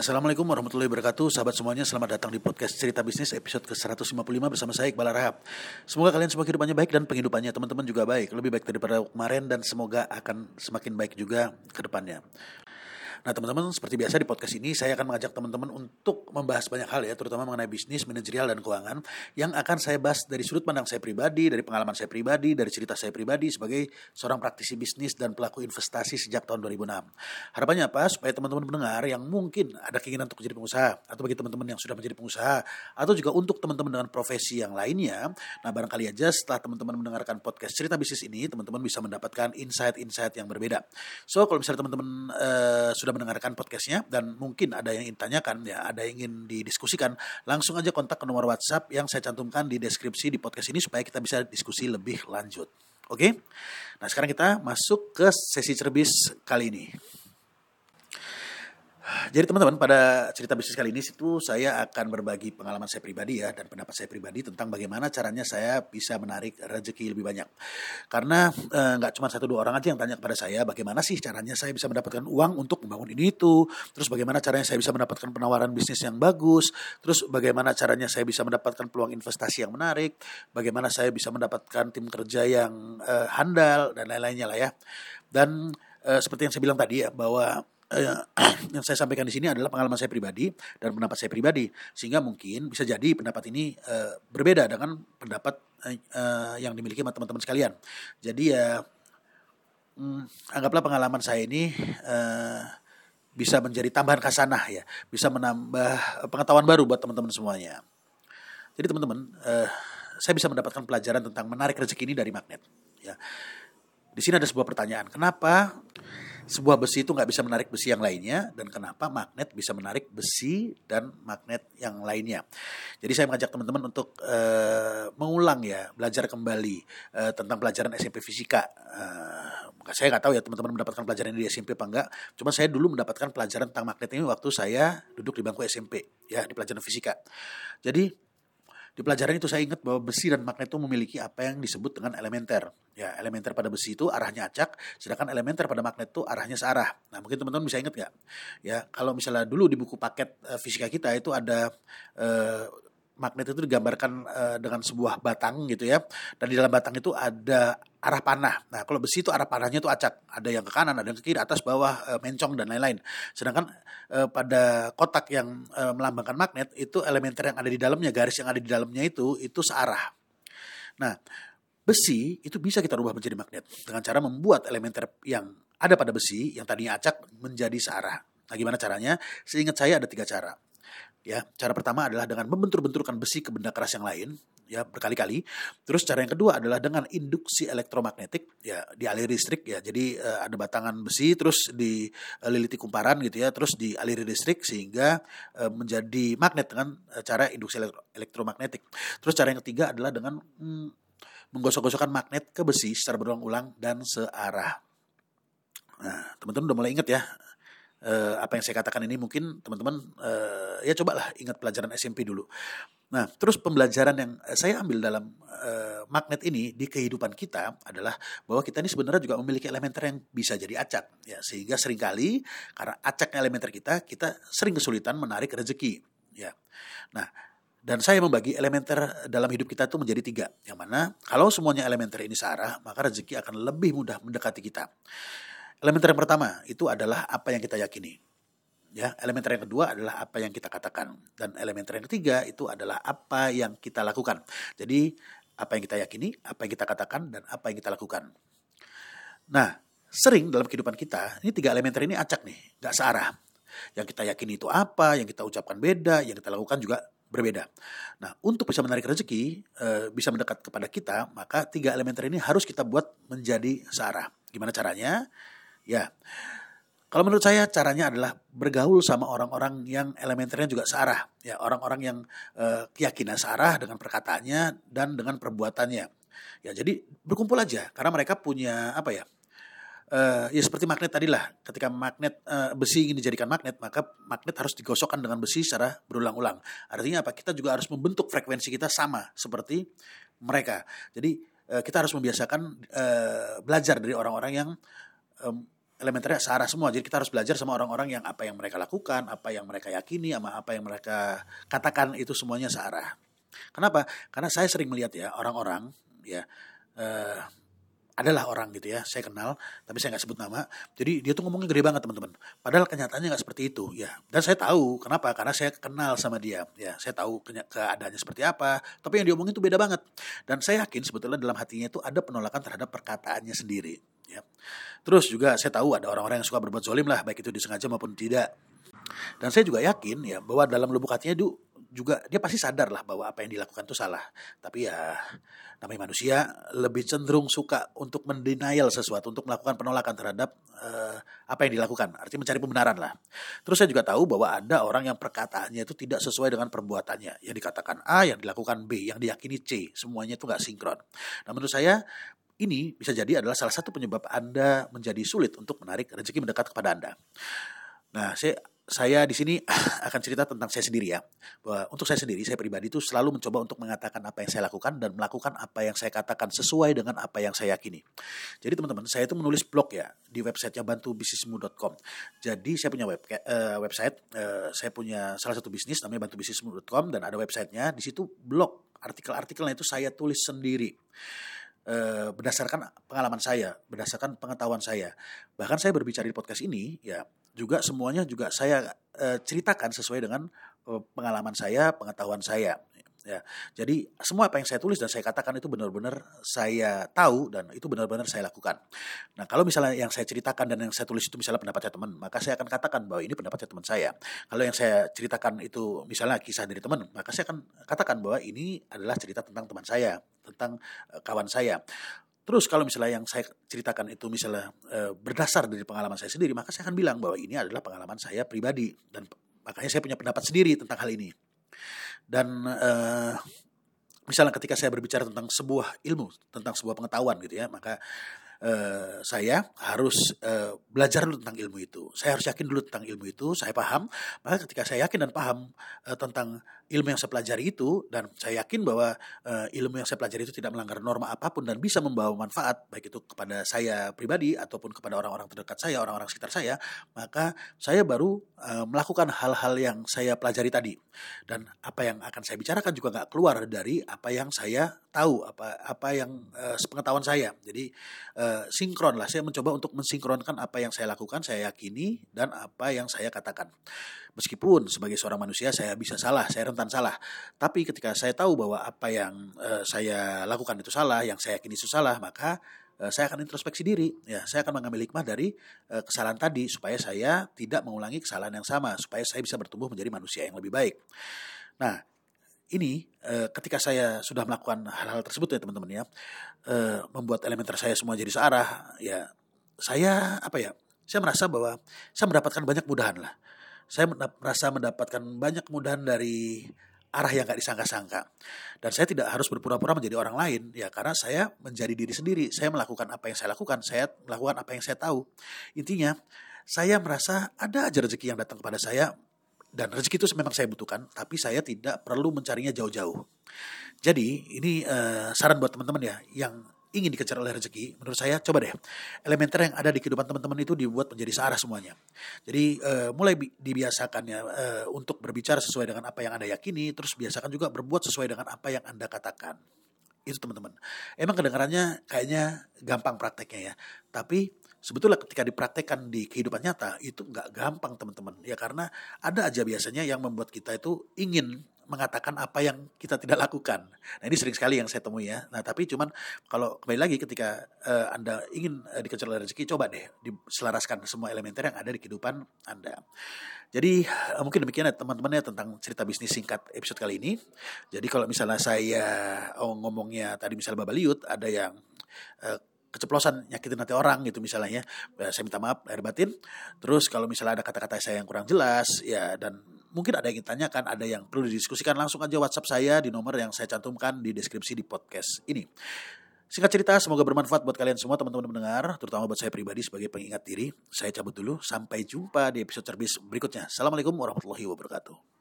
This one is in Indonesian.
Assalamualaikum warahmatullahi wabarakatuh. Sahabat semuanya selamat datang di podcast Cerita Bisnis episode ke-155 bersama saya Iqbal Rahab Semoga kalian semua kehidupannya baik dan penghidupannya teman-teman juga baik. Lebih baik daripada kemarin dan semoga akan semakin baik juga ke depannya Nah teman-teman seperti biasa di podcast ini saya akan mengajak teman-teman untuk membahas banyak hal ya terutama mengenai bisnis, manajerial dan keuangan yang akan saya bahas dari sudut pandang saya pribadi, dari pengalaman saya pribadi, dari cerita saya pribadi sebagai seorang praktisi bisnis dan pelaku investasi sejak tahun 2006. Harapannya apa? Supaya teman-teman pendengar yang mungkin ada keinginan untuk menjadi pengusaha atau bagi teman-teman yang sudah menjadi pengusaha atau juga untuk teman-teman dengan profesi yang lainnya. Nah barangkali aja setelah teman-teman mendengarkan podcast cerita bisnis ini teman-teman bisa mendapatkan insight-insight yang berbeda. So kalau misalnya teman-teman uh, sudah sudah mendengarkan podcastnya dan mungkin ada yang ingin tanyakan ya ada yang ingin didiskusikan langsung aja kontak ke nomor WhatsApp yang saya cantumkan di deskripsi di podcast ini supaya kita bisa diskusi lebih lanjut. Oke, nah sekarang kita masuk ke sesi cerbis kali ini. Jadi teman-teman pada cerita bisnis kali ini situ saya akan berbagi pengalaman saya pribadi ya dan pendapat saya pribadi tentang bagaimana caranya saya bisa menarik rezeki lebih banyak. Karena eh, nggak eh, cuma satu dua orang aja yang tanya kepada saya bagaimana sih caranya saya bisa mendapatkan uang untuk membangun ini itu. Terus bagaimana caranya saya bisa mendapatkan penawaran bisnis yang bagus. Terus bagaimana caranya saya bisa mendapatkan peluang investasi yang menarik. Bagaimana saya bisa mendapatkan tim kerja yang eh, handal dan lain-lainnya lah ya. Dan eh, seperti yang saya bilang tadi ya bahwa Eh, yang saya sampaikan di sini adalah pengalaman saya pribadi dan pendapat saya pribadi. Sehingga mungkin bisa jadi pendapat ini uh, berbeda dengan pendapat uh, yang dimiliki teman-teman sekalian. Jadi ya um, anggaplah pengalaman saya ini uh, bisa menjadi tambahan kasanah ya. Bisa menambah pengetahuan baru buat teman-teman semuanya. Jadi teman-teman uh, saya bisa mendapatkan pelajaran tentang menarik rezeki ini dari magnet ya. Di sini ada sebuah pertanyaan kenapa sebuah besi itu nggak bisa menarik besi yang lainnya dan kenapa magnet bisa menarik besi dan magnet yang lainnya. Jadi saya mengajak teman-teman untuk uh, mengulang ya belajar kembali uh, tentang pelajaran SMP fisika. Uh, saya nggak tahu ya teman-teman mendapatkan pelajaran ini di SMP apa enggak. Cuma saya dulu mendapatkan pelajaran tentang magnet ini waktu saya duduk di bangku SMP ya di pelajaran fisika. Jadi di pelajaran itu saya ingat bahwa besi dan magnet itu memiliki apa yang disebut dengan elementer. Ya, elementer pada besi itu arahnya acak, sedangkan elementer pada magnet itu arahnya searah. Nah, mungkin teman-teman bisa ingat nggak? Ya, kalau misalnya dulu di buku paket uh, fisika kita itu ada uh, magnet itu digambarkan uh, dengan sebuah batang gitu ya. Dan di dalam batang itu ada arah panah. Nah, kalau besi itu arah panahnya itu acak. Ada yang ke kanan, ada yang ke kiri, atas, bawah, uh, mencong dan lain-lain. Sedangkan uh, pada kotak yang uh, melambangkan magnet itu elementer yang ada di dalamnya, garis yang ada di dalamnya itu itu searah. Nah, besi itu bisa kita rubah menjadi magnet dengan cara membuat elementer yang ada pada besi yang tadinya acak menjadi searah. Nah, gimana caranya? Seingat saya ada tiga cara. Ya, cara pertama adalah dengan membentur-benturkan besi ke benda keras yang lain, ya berkali-kali. Terus cara yang kedua adalah dengan induksi elektromagnetik, ya dialiri listrik ya. Jadi uh, ada batangan besi terus dililiti kumparan gitu ya, terus dialiri listrik sehingga uh, menjadi magnet dengan uh, cara induksi elektro elektromagnetik. Terus cara yang ketiga adalah dengan hmm, menggosok-gosokkan magnet ke besi secara berulang-ulang dan searah. Nah, teman-teman udah mulai ingat ya uh, apa yang saya katakan ini mungkin teman-teman uh, ya cobalah ingat pelajaran SMP dulu. Nah, terus pembelajaran yang saya ambil dalam uh, magnet ini di kehidupan kita adalah bahwa kita ini sebenarnya juga memiliki elementer yang bisa jadi acak ya sehingga sering kali karena acaknya elementer kita kita sering kesulitan menarik rezeki ya. Nah, dan saya membagi elementer dalam hidup kita itu menjadi tiga. Yang mana kalau semuanya elementer ini searah, maka rezeki akan lebih mudah mendekati kita. Elementer yang pertama itu adalah apa yang kita yakini. Ya, elementer yang kedua adalah apa yang kita katakan dan elementer yang ketiga itu adalah apa yang kita lakukan. Jadi apa yang kita yakini, apa yang kita katakan dan apa yang kita lakukan. Nah, sering dalam kehidupan kita ini tiga elementer ini acak nih, nggak searah. Yang kita yakini itu apa, yang kita ucapkan beda, yang kita lakukan juga berbeda. Nah, untuk bisa menarik rezeki, e, bisa mendekat kepada kita, maka tiga elementer ini harus kita buat menjadi searah. Gimana caranya? Ya, kalau menurut saya caranya adalah bergaul sama orang-orang yang elementernya juga searah, ya orang-orang yang uh, keyakinan searah dengan perkataannya dan dengan perbuatannya. Ya jadi berkumpul aja karena mereka punya apa ya? Uh, ya seperti magnet tadi lah. Ketika magnet uh, besi ingin dijadikan magnet, maka magnet harus digosokkan dengan besi secara berulang-ulang. Artinya apa? Kita juga harus membentuk frekuensi kita sama seperti mereka. Jadi uh, kita harus membiasakan uh, belajar dari orang-orang yang um, elementernya searah semua. Jadi kita harus belajar sama orang-orang yang apa yang mereka lakukan, apa yang mereka yakini, sama apa yang mereka katakan itu semuanya searah. Kenapa? Karena saya sering melihat ya orang-orang ya uh, adalah orang gitu ya saya kenal tapi saya nggak sebut nama. Jadi dia tuh ngomongnya gede banget teman-teman. Padahal kenyataannya nggak seperti itu ya. Dan saya tahu kenapa? Karena saya kenal sama dia ya. Saya tahu keadaannya seperti apa tapi yang dia omongin itu beda banget. Dan saya yakin sebetulnya dalam hatinya itu ada penolakan terhadap perkataannya sendiri ya terus juga saya tahu ada orang-orang yang suka berbuat zolim lah baik itu disengaja maupun tidak dan saya juga yakin ya bahwa dalam lubuk hatinya itu juga dia pasti sadar lah bahwa apa yang dilakukan itu salah. Tapi ya namanya manusia lebih cenderung suka untuk mendenial sesuatu, untuk melakukan penolakan terhadap uh, apa yang dilakukan. Artinya mencari pembenaran lah. Terus saya juga tahu bahwa ada orang yang perkataannya itu tidak sesuai dengan perbuatannya. Yang dikatakan A, yang dilakukan B, yang diyakini C. Semuanya itu nggak sinkron. Nah menurut saya ini bisa jadi adalah salah satu penyebab Anda menjadi sulit untuk menarik rezeki mendekat kepada Anda. Nah, saya saya di sini akan cerita tentang saya sendiri ya. Bahwa untuk saya sendiri, saya pribadi itu selalu mencoba untuk mengatakan apa yang saya lakukan dan melakukan apa yang saya katakan sesuai dengan apa yang saya yakini. Jadi teman-teman, saya itu menulis blog ya di websitenya bantubisnismu.com. Jadi saya punya web uh, website, uh, saya punya salah satu bisnis namanya bantubisnismu.com dan ada websitenya. Di situ blog artikel-artikelnya itu saya tulis sendiri eh, berdasarkan pengalaman saya, berdasarkan pengetahuan saya. Bahkan saya berbicara di podcast ini, ya juga semuanya juga saya uh, ceritakan sesuai dengan uh, pengalaman saya, pengetahuan saya. Ya, jadi semua apa yang saya tulis dan saya katakan itu benar-benar saya tahu dan itu benar-benar saya lakukan. Nah, kalau misalnya yang saya ceritakan dan yang saya tulis itu misalnya pendapatnya teman, maka saya akan katakan bahwa ini pendapatnya teman saya. Kalau yang saya ceritakan itu misalnya kisah dari teman, maka saya akan katakan bahwa ini adalah cerita tentang teman saya, tentang uh, kawan saya. Terus kalau misalnya yang saya ceritakan itu misalnya e, berdasar dari pengalaman saya sendiri, maka saya akan bilang bahwa ini adalah pengalaman saya pribadi dan makanya saya punya pendapat sendiri tentang hal ini. Dan e, misalnya ketika saya berbicara tentang sebuah ilmu, tentang sebuah pengetahuan gitu ya, maka Uh, saya harus uh, belajar dulu tentang ilmu itu. Saya harus yakin dulu tentang ilmu itu, saya paham. Maka ketika saya yakin dan paham uh, tentang ilmu yang saya pelajari itu dan saya yakin bahwa uh, ilmu yang saya pelajari itu tidak melanggar norma apa pun dan bisa membawa manfaat baik itu kepada saya pribadi ataupun kepada orang-orang terdekat saya, orang-orang sekitar saya, maka saya baru uh, melakukan hal-hal yang saya pelajari tadi. Dan apa yang akan saya bicarakan juga nggak keluar dari apa yang saya tahu, apa apa yang uh, sepengetahuan saya. Jadi uh, sinkron lah. Saya mencoba untuk mensinkronkan apa yang saya lakukan, saya yakini dan apa yang saya katakan. Meskipun sebagai seorang manusia saya bisa salah, saya rentan salah. Tapi ketika saya tahu bahwa apa yang uh, saya lakukan itu salah, yang saya yakini itu salah, maka uh, saya akan introspeksi diri. Ya, saya akan mengambil hikmah dari uh, kesalahan tadi supaya saya tidak mengulangi kesalahan yang sama, supaya saya bisa bertumbuh menjadi manusia yang lebih baik. Nah, ini ketika saya sudah melakukan hal-hal tersebut ya teman-teman ya, membuat elementer saya semua jadi searah, ya saya apa ya, saya merasa bahwa saya mendapatkan banyak mudahan lah saya merasa mendapatkan banyak kemudahan dari arah yang gak disangka-sangka. Dan saya tidak harus berpura-pura menjadi orang lain, ya karena saya menjadi diri sendiri. Saya melakukan apa yang saya lakukan, saya melakukan apa yang saya tahu. Intinya, saya merasa ada aja rezeki yang datang kepada saya, dan rezeki itu memang saya butuhkan, tapi saya tidak perlu mencarinya jauh-jauh. Jadi ini uh, saran buat teman-teman ya, yang ingin dikejar oleh rezeki, menurut saya coba deh elementer yang ada di kehidupan teman-teman itu dibuat menjadi searah semuanya. Jadi uh, mulai dibiasakan ya uh, untuk berbicara sesuai dengan apa yang anda yakini, terus biasakan juga berbuat sesuai dengan apa yang anda katakan. Itu teman-teman. Emang kedengarannya kayaknya gampang prakteknya ya, tapi sebetulnya ketika dipraktekkan di kehidupan nyata itu nggak gampang teman-teman ya karena ada aja biasanya yang membuat kita itu ingin mengatakan apa yang kita tidak lakukan. Nah ini sering sekali yang saya temui ya. Nah tapi cuman kalau kembali lagi ketika uh, Anda ingin uh, dikejar oleh rezeki, coba deh diselaraskan semua elementer yang ada di kehidupan Anda. Jadi uh, mungkin demikian ya teman-teman ya tentang cerita bisnis singkat episode kali ini. Jadi kalau misalnya saya oh, ngomongnya tadi misalnya Babaliut, ada yang uh, keceplosan nyakitin hati orang gitu misalnya ya, saya minta maaf lahir batin terus kalau misalnya ada kata-kata saya yang kurang jelas ya dan mungkin ada yang ditanyakan, ada yang perlu didiskusikan, langsung aja WhatsApp saya di nomor yang saya cantumkan di deskripsi di podcast ini. Singkat cerita, semoga bermanfaat buat kalian semua teman-teman mendengar, terutama buat saya pribadi sebagai pengingat diri. Saya cabut dulu, sampai jumpa di episode cerbis berikutnya. Assalamualaikum warahmatullahi wabarakatuh.